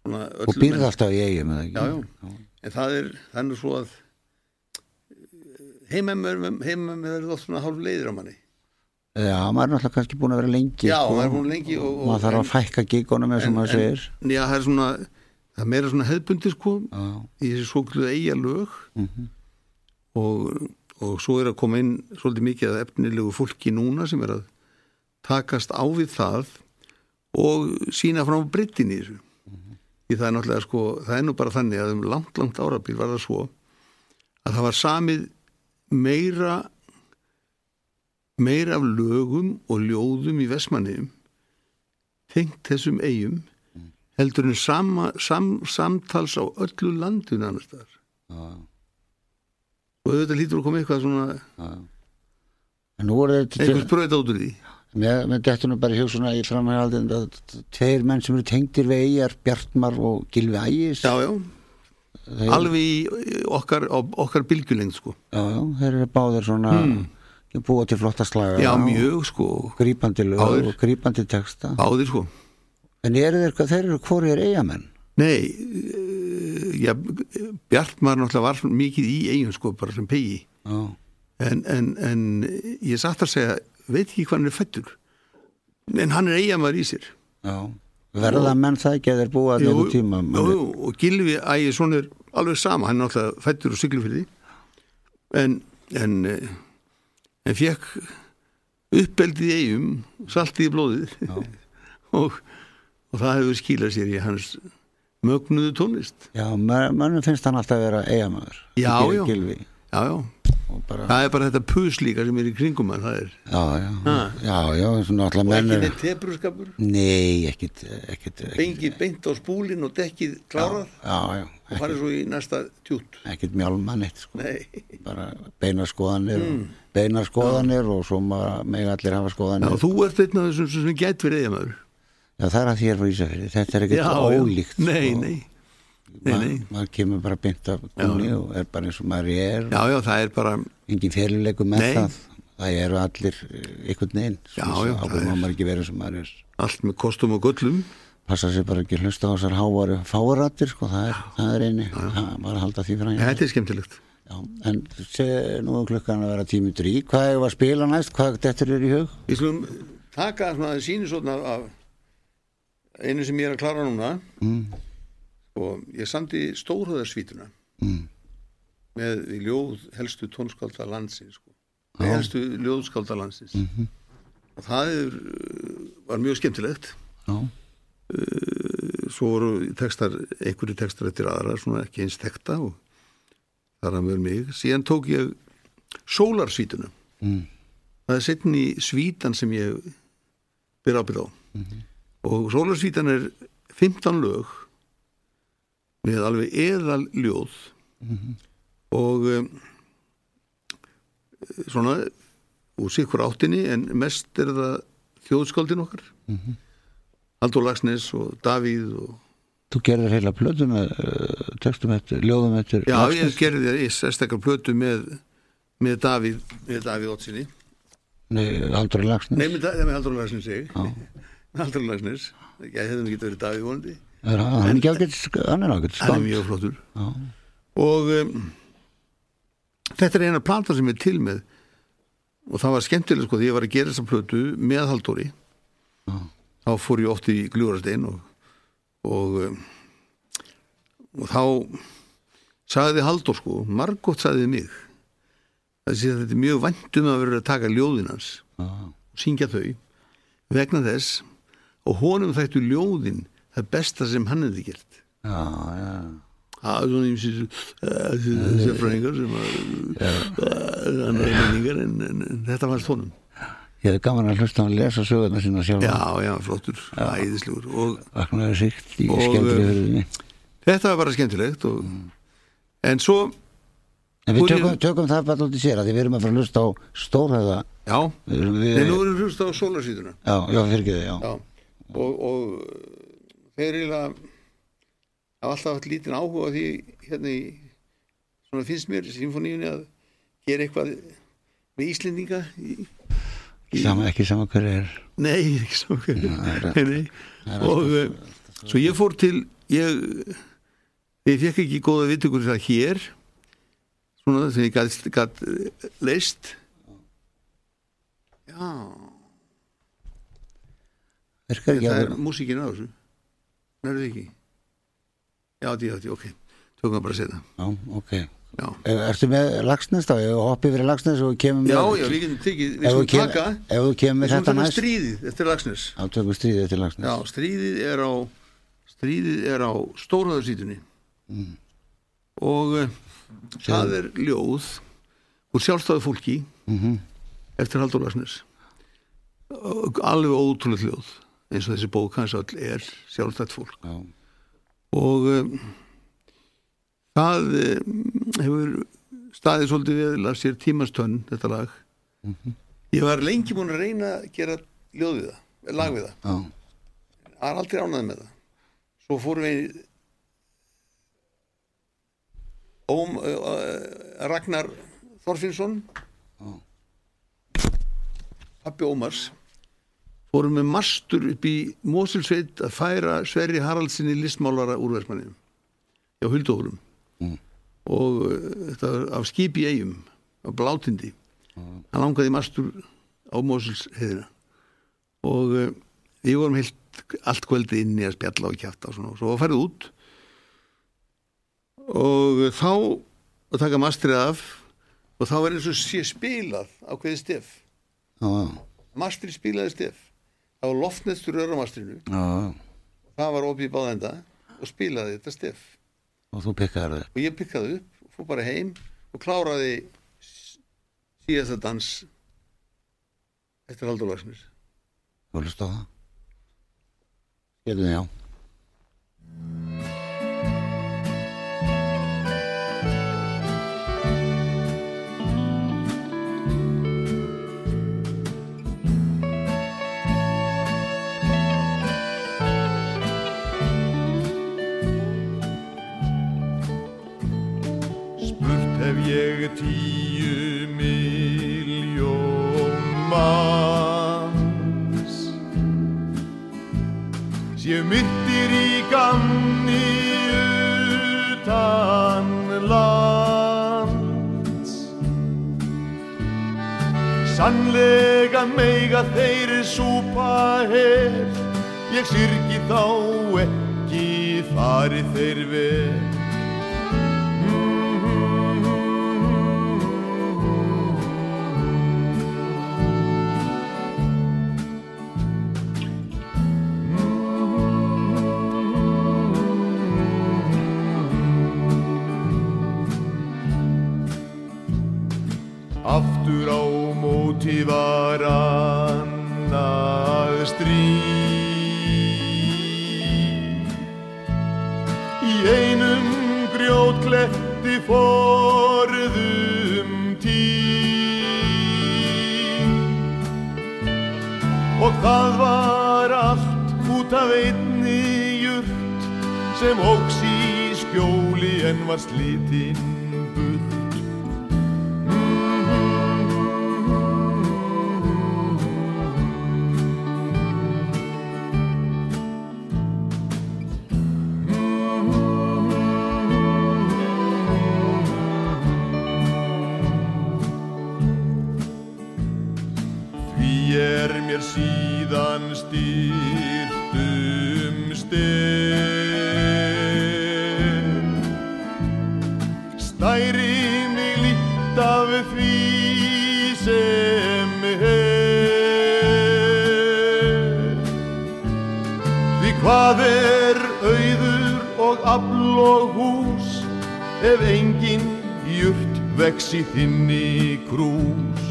og býrð alltaf í eigum já, já, en það er þannig svo að heimemmur er oft svona hálf leiðir á manni. Já, maður er náttúrulega kannski búin að vera lengi já, sko. maður er búin lengi og, og, maður þarf að fækka gíkonum eins og maður segir. já, það er svona það er meira svona hefðbundi sko já, í þessi svokluðu eiga lög mhm, og, og svo er að koma inn svolítið mikið að efnilegu fólki núna sem er að takast á við það og sína frá brittin í þessu því það er náttúrulega sko það er nú bara þannig að um langt, langt árabíl var það svo að það var samið meira meira af lögum og ljóðum í Vestmanniðum tengt þessum eigum heldur en sama, sam, samtals á öllu landinu annars staðar. Já, og auðvitað lítur að koma eitthvað svona já. en nú er þetta einhvers bröð út úr því. Mér, mér dettur nú bara svona í framhægaldin að tveir menn sem eru tengdir við eigjar Bjartmar og Gilvi Ægis. Já, já, þeir, alveg í okkar, okkar bylgjulengd sko. Já, já, þeir eru báðir svona Hmm. búa til flotta slaga. Já, mjög sko, grípandi lög og grípandi texta. Áður sko. En eru þeir, þeir eru hvori er eigamenn nei, eh, já Bjartmar náttúrulega var mikið í eigin sko, bara sem pegi en, en, en ég satt að segja veit ekki hvað hann er fættur en hann er eigamar í sér. Já. Verða menn það ekki að þeir búa allir einhver tíma jú, jú, og Gilvi Ægisson er alveg sama, hann er náttúrulega fættur og siglufyrði en en, eh, en fekk uppeldið í eigum saltið í blóðið. *laughs* Og, og það hefur skilað sér í hans mögnuðu tónlist. Já, mannum finnst hann alltaf að vera eigamæður Já, já. Já, já, bara, það er bara þetta pus líka sem er í kringum hann, það er. Já, já, já, já, og ekki neitt tebruskapur? Nei, ekkit, ekkit, ekkit. Bengið beint á spúlin og dekkið klárað? Og farið svo í næsta tjút ekkert mjálma neitt sko. bara beina skoðanir mm. beina skoðanir og svo maður meg allir hafa skoðanir. Þú ert einn af þessum sem gæt verið eigamæður já, það er að þér frá Ísafjörði, þetta er ekkert ólíkt nei, sko. nei, maður kemur bara beint af kunni og er bara eins og maður er. Já, já, það er bara engin fyrirleikum með Nei. það. Það eru allir eh, einhvern veginn Já, já, það ábyrgum er- má maður ekki vera eins og maður er. Allt með kostum og göllum. Passa sér bara ekki að hlusta á þessar hávaru fárattir sko, það er, það er eini. Það var að halda því fram þetta er skemmtilegt. Já, en sé nú er klukkan að vera tími drí hvað er að spila næst, hvað þetta er í hug? Við slum taka svona sínisotna af einu sem ég er að klára núna. Mm. Og ég samdi stórhöðarsvítuna Mm. með ljóð helstu tónskálda landsins sko. Helstu ljóðskálda landsins. Mhm. og það er, uh, var mjög skemmtilegt. Já, svo voru textar, einhverju textar eftir aðra, svona ekki eins tekta og þar að mjög mig. Síðan tók ég sólarsvítuna. Mm. það er setni svítan sem ég ber ábyrð á. Og sólarsvítan er 15 lög með alveg eðal ljóð og um, svona úr sikkur áttinni en mest er það þjóðskáldin okkar. Haldur Lagsnes og Davíð og Þú gerðir heila plötu með uh, textum eftir, ljóðum eftir Já, ég Laxness? gerði í sérstakar plötu með, með Davíð með Davíð Ótsinni Nei, Haldur Lagsnes Nei, með, með Haldur Lagsnes ég. Já. Haldur Lagsnes Ég hefði ekki verið Davíð vonandi Er hann, ekki ágætt, hann er ágætt Hann er mjög flottur Já. og um, þetta er eina plata sem er til með og það var skemmtilega sko því ég var að gera þessa plötu með Halldóri Já. þá fór ég oft í Gljúrastein og og, um, og þá sagði Halldór sko, margótt sagði mig að þetta er mjög væntum að vera að taka ljóðin hans Já. og syngja þau vegna þess og honum þættu ljóðin það besta sem hann hefði gert. Já, já. Það er svona ímsins sérfræðingar sem að annar einmenningar en, þetta var tónum. Ég hefði gaman að hlusta að lesa sögurna sína sjálf Já, já, flottur, æðislegur og Vaknaði síkt í um, hurðinni þetta var bara skemmtilegt og, en svo, En við tökum, tökum það bara út í sér að við erum að fara að hlusta á stórhæða já, við, erum- við, en nú erum við hlust á sólarsýtuna Já, já, fyrir ekki já. já, og, og þeir hafa alltaf haft lítinn áhuga því hérna í, svona finnst mér symfoníunni að gera eitthvað með Íslendinga í, í, Sama, ekki sama hver er. Nei, ekki svo það er- *laughs* nei, nei. og uh, svo ég fór til ég ég fekk ekki góða viðtökur það hér svona sem ég gætt, gætt leist já. Virkar ekki það að er músíkin á þessu það ekki? Já, því, já, því, ok, tökum það bara að setja. Já, ok. Já, Er- Ertu með lagsnes þá? Ef við hoppið fyrir lagsnes og kemum já, með já, við getum tekið við skulum taka. ef við með skulum þetta taka næst. stríðið eftir Lagsnes Já, tökum stríðið til lagsnes Já, stríðið er á stríðið er á stórhæðarsýtunni Mm. og uh, það er ljóð úr sjálfstæðu fólki Mhm. eftir Haldur Lagsnes alveg ótrúlega ljóð eins og þessi bók hans öll er sjálfstætt fólk. Já. og um, það um, hefur staðið svolítið við að sér tímastönn þetta lag. Mhm. ég var lengi búin að reyna að gera ljóð við það, lag við það. Já, það er aldrei ánæði með það. Svo fórum við Óm, uh, Ragnar Þorfinnsson. Pappi Ómars fórum með mastur upp í Mosulsveit að færa Sverri Haraldsinni listmálara úrversmanni hjá Huldóðurum Mm. og uh, þetta var af skip í eigum af blátindi. Hann langaði í mastur á Mosuls heiðina og uh, við vorum heilt allt kvöldi inni að spjalla og kjafta og svona. Og svo færið út. Og þá að taka mastrið af og þá var eins og sé spilað á hverði stef. Já, mastrið spilaði stef var loftnestur öramastrinu það var opið báðenda og spilaði þetta stef. Og þú pikkaði það og ég pikkaði upp og fór bara heim og kláraði síðasta dans eftir Haldur Lagsnes Þú hlust á það? Getum já tíu miljón manns. Séu myndir í gamni utan lands. Sannlega meiga þeir súpa her. Ég syrgi þá ekki fari þeir vel var annað stríð. Í einum grjótkletti forðum tíð. Og það var allt út af einni jurt sem óks í skjóli en var slitinn hvað er auður og afl og hús ef engin jurt vex í þinni krús?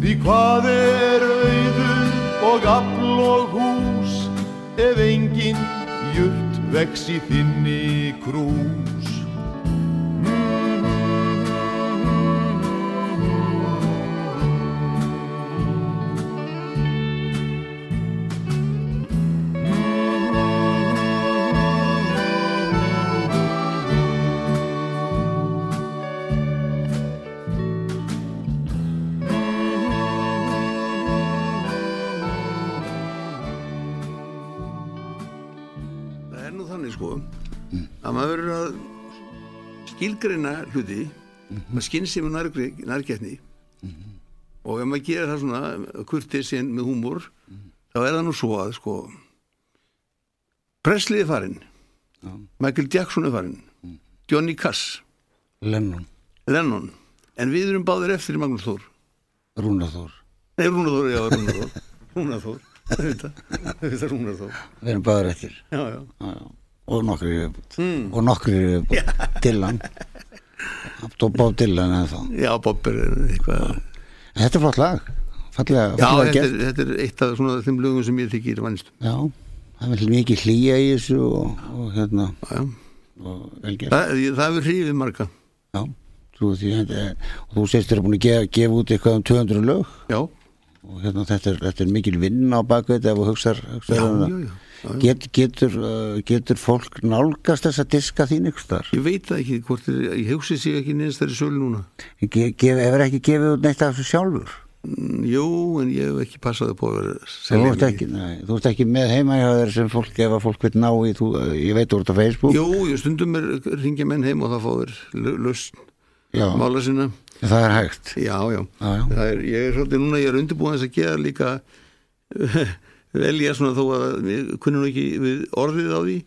Því hvað er auður og afl og hús ef engin jurt vex í þinni krús skilgreina hluti með skynsum og nærgætni og ef maður gerir það svona kurtið sinn með húmor þá er það nú svo að sko Presley er farinn Michael Jackson er farinn Johnny Cass, Lennon, Lennon. En við erum báðir eftir í Magnús Þór. Rúnaþór Nei, Rúnar Þór, já, þetta þetta er Rúnar Þór. Við erum báður eftir. Já, já, já, já. Og nokkri viðbútt og nokkri viðbútt Dylan. Bob Dylan eða þá. Já, Bob er eitthvað. En þetta er flott lag. Fallega, Já, fallega þetta er, þetta er eitt af svona þeim lögum sem ég þykir vannst já, það er mikið hlýja í þessu og, og hérna. Já, og vel gert. Það, það hefur hrifið marga. Já, þú, því, er- og þú segist þér að búin að gefa, gefa út eitthvað um 200 lög. Já, og hérna þetta er, þetta er mikil vinn á bakveit ef þú hugsar já, um já, já, já. Get, getur, uh, getur fólk nálgast þessa diska þín ykkur þar Ég veit það ekki hvort er, ég hugsi sig ekki neins þeirri sölu núna. Ge, gef, hefur ekki gefið út neitt af þessu sjálfur? Mm, Jú, en ég hef ekki passað upp á að selja ekki, nei, þú ert ekki með þér sem fólk ef að fólk vil ná í þú, ég veit þú ert á Facebook. Jú, ég stundum er ringja menn heim og það lausn já, mála sinna. Það er hægt. Já, já, Já, já. Er, ég er svolítið núna, ég er undirbúin þess að gera líka *laughs* velja svona þó að við kunnum ekki við orðið á því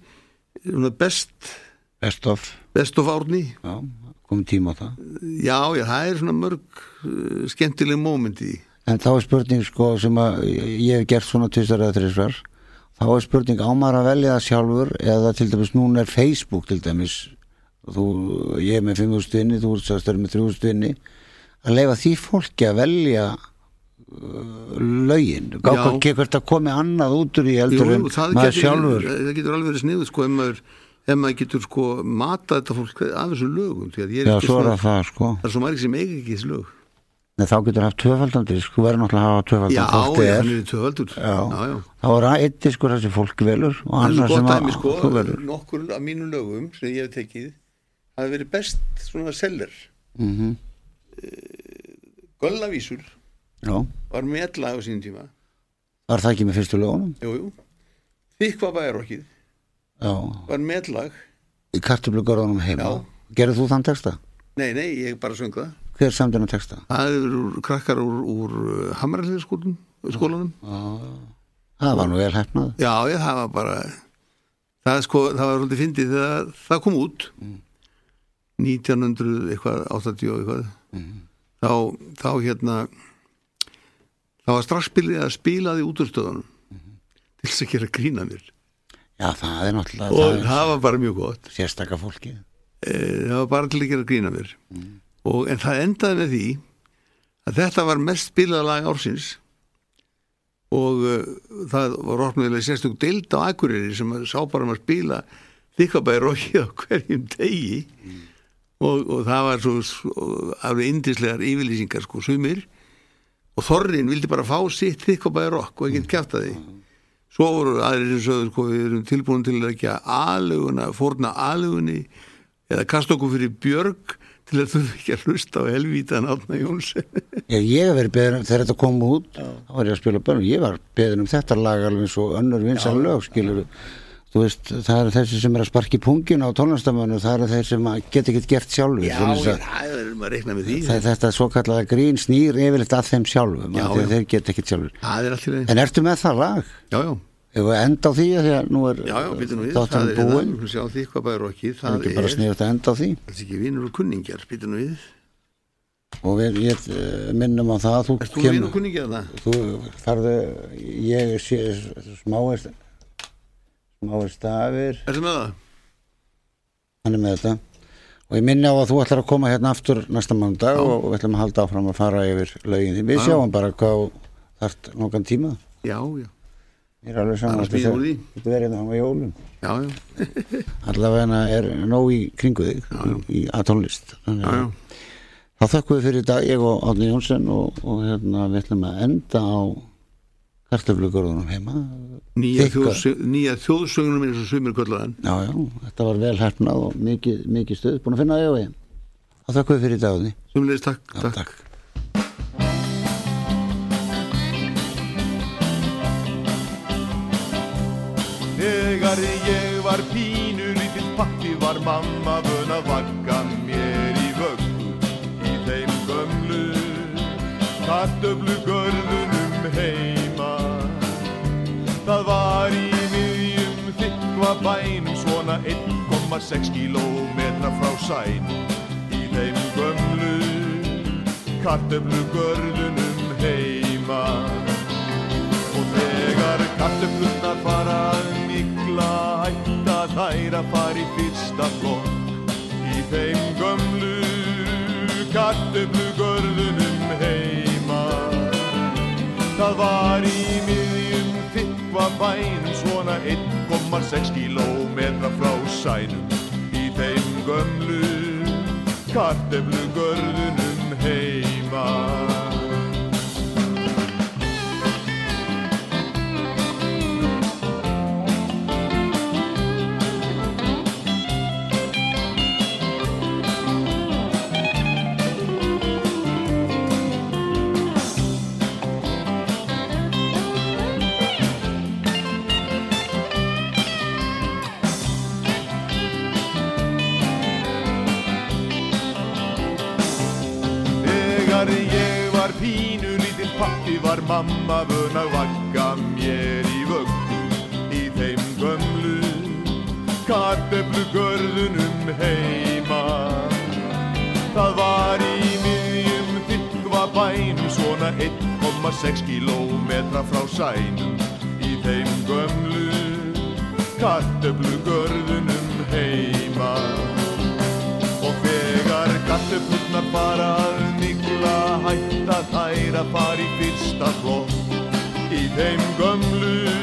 svona best, best of. best of árni. Já, komum tíma á það. Já, já, það er svona mörg uh, skemmtileg moment í en þá er spurning sko sem að ég hef gert svona tvisar eða þrisvar. Þá er spurning ámar að velja það sjálfur eða til dæmis núna er Facebook til dæmis. Þú, ég er með 5.000 inni þú að með 3.000 inni. Að leifa því fólki að velja lögin. Já. gátt hvert að komi annað út úr í eldur en það maður getur, sjálfur. það getur alveg verið sniður sko ef maður, ef maður getur sko mata þetta fólk af þessum lögum að já, ekki svo er það það sko. það er svo margir sem eiga ekki þessi lög. Nei, þá getur haft tvöfaldandi sko verður náttúrulega að hafa tvöfaldan Já, já, er. hann er tvöfaldur. Já. já, þá er það eitt diskur þessi fólk velur og Það gott sem að sko, þú velur. nokkur af mínum lögum sem ég hef tekið hafi verið best svona seller. Mm Göllavísur. Já, var metla á sínum tíma. Var það ekki með fyrstu lögunum? Jú, jú. Þykva bæjarokkið Já, var metlag. Í kartöflugörðunum heima. Já. Gerðu þú þann texta? Nei, nei, ég bara söng það. Hver samt hennar texta? það eru krakkar úr, úr Hamræðsskólanum skólanum. Það var nú vel hefnað Já, ég, það var bara það, sko, það var svolítið fyndið þegar það kom út. 1900 eitthvað 80 og eitthvað. Þá, þá hérna þá var strax byrjað að spila því úturstöðunum til þess að gera grína mér. Já, það er náttúrulega og það er það var bara mjög gott. Sérstaka fólki e, það var bara til að gera grína mér. Og, en það endaði með því að þetta var mest spilað lag ársins. Og uh, það var orðmjögulega sérstök deild á Akureyri sem sá bara um að spila þykkabæri rokkið á hverjum degi. Og, og það var svo, svo alveg indislegar yfirlýsingar sko sumir og Þorrin vildi bara fá sitt þykkabæri rokk og ekkert kæfta því svo voru aðrir sem sögðu sko við erum tilbúin til að ekki að aðluguna fórna aðlugunni eða kasta okkur fyrir björg til að þurfa ekki að hlusta á helvítan Átna Já, ég hef verið beðin um, þegar þetta kom út þá var ég að spila börnum, ég var beðin um þetta lag alveg eins og önnur vinsan lög skilur þú veist, það eru þessi sem er að sparki pungin á tónlistamönu það eru þeir sem að geta ekkert gert sjálfur Já, það er maður að reikna með því. það, þetta svo kallaða grín snýr yfirleitt að þeim sjálfum Já, já. þeir geta ekkert sjálfur Það er en ertu með það lag? Já, já, Ef við enda á því að því að nú er já, já, býtum við. þáttan Það er búin? hérna, því hvað bæður okki það er Það ekki bara sniðut að enda á því. Það er ekki vinur og kunningjar, býtum við. Og við, ég eh, minnum á það Erst þú vinur og kunningjar það? þú farðu ég sé smáist smáist stafir Ertu með það? hann er með þetta. Og ég minni á að þú ætlar að koma hérna aftur næsta mándag og við ætlum að halda áfram að fara yfir lögin. Því við Já. sjáum bara hvað þart nokkan tíma. Já, já, ég er alveg saman því. þetta verið það á jólum. Já, já, *laughs* allavega er nóg í kringu þig í aðtónlist já, já. þá við fyrir í dag ég og Átni Jónsson og, og hérna við ætlum að enda á kartöflugörðunum heima Nýja, þjóðsög, nýja þjóðsögnum eins og sumir köllaðan já já, þetta var vel hefnað og mikið, mikið stuð, búin að finna það ég þá þökkum við fyrir í dag Árni. Sumleis takk, Já, takk. takk. Þegar ég var pínu lítill pappi var mamma vön að vagga mér í vöggu í þeim gömlu kartöflu Það var í miðjum þykva bænum svona 1,6 kílómetra frá sænum í þeim gömlu kartöflu görðunum heima. Og þegar kartöflurnar fara að mikla hætta þær að fara í fyrsta flokk í þeim gömlu kartöflugörðunum heima. Það var í miðjum þykva bænum svona 1,6 kílómetra frá sænum í þeim gömlu kartöflugörðunum heima. Mamma vön að vagga mér í vöggu í þeim gömlu kartöflugörðunum heima. Það var í miðjum þykva bænum svona 1,6 kílómetra frá sænum í þeim gömlu kartöflugörðunum heima. Og þegar kartöflurnar fara að mikla hætta þær að fara í fyrsta flokk í þeim gömlu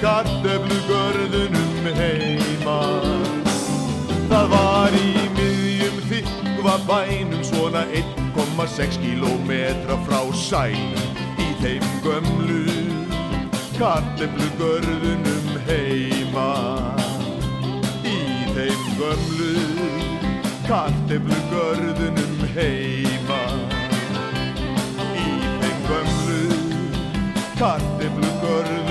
kartöflugörðunum heima. Það var í miðjum þykva bænum svona 1,6 kílómetra frá sænum í þeim gömlu kartöflugörðunum heima. Í þeim gömlu kartöflugörðunum heima Kartepli görünür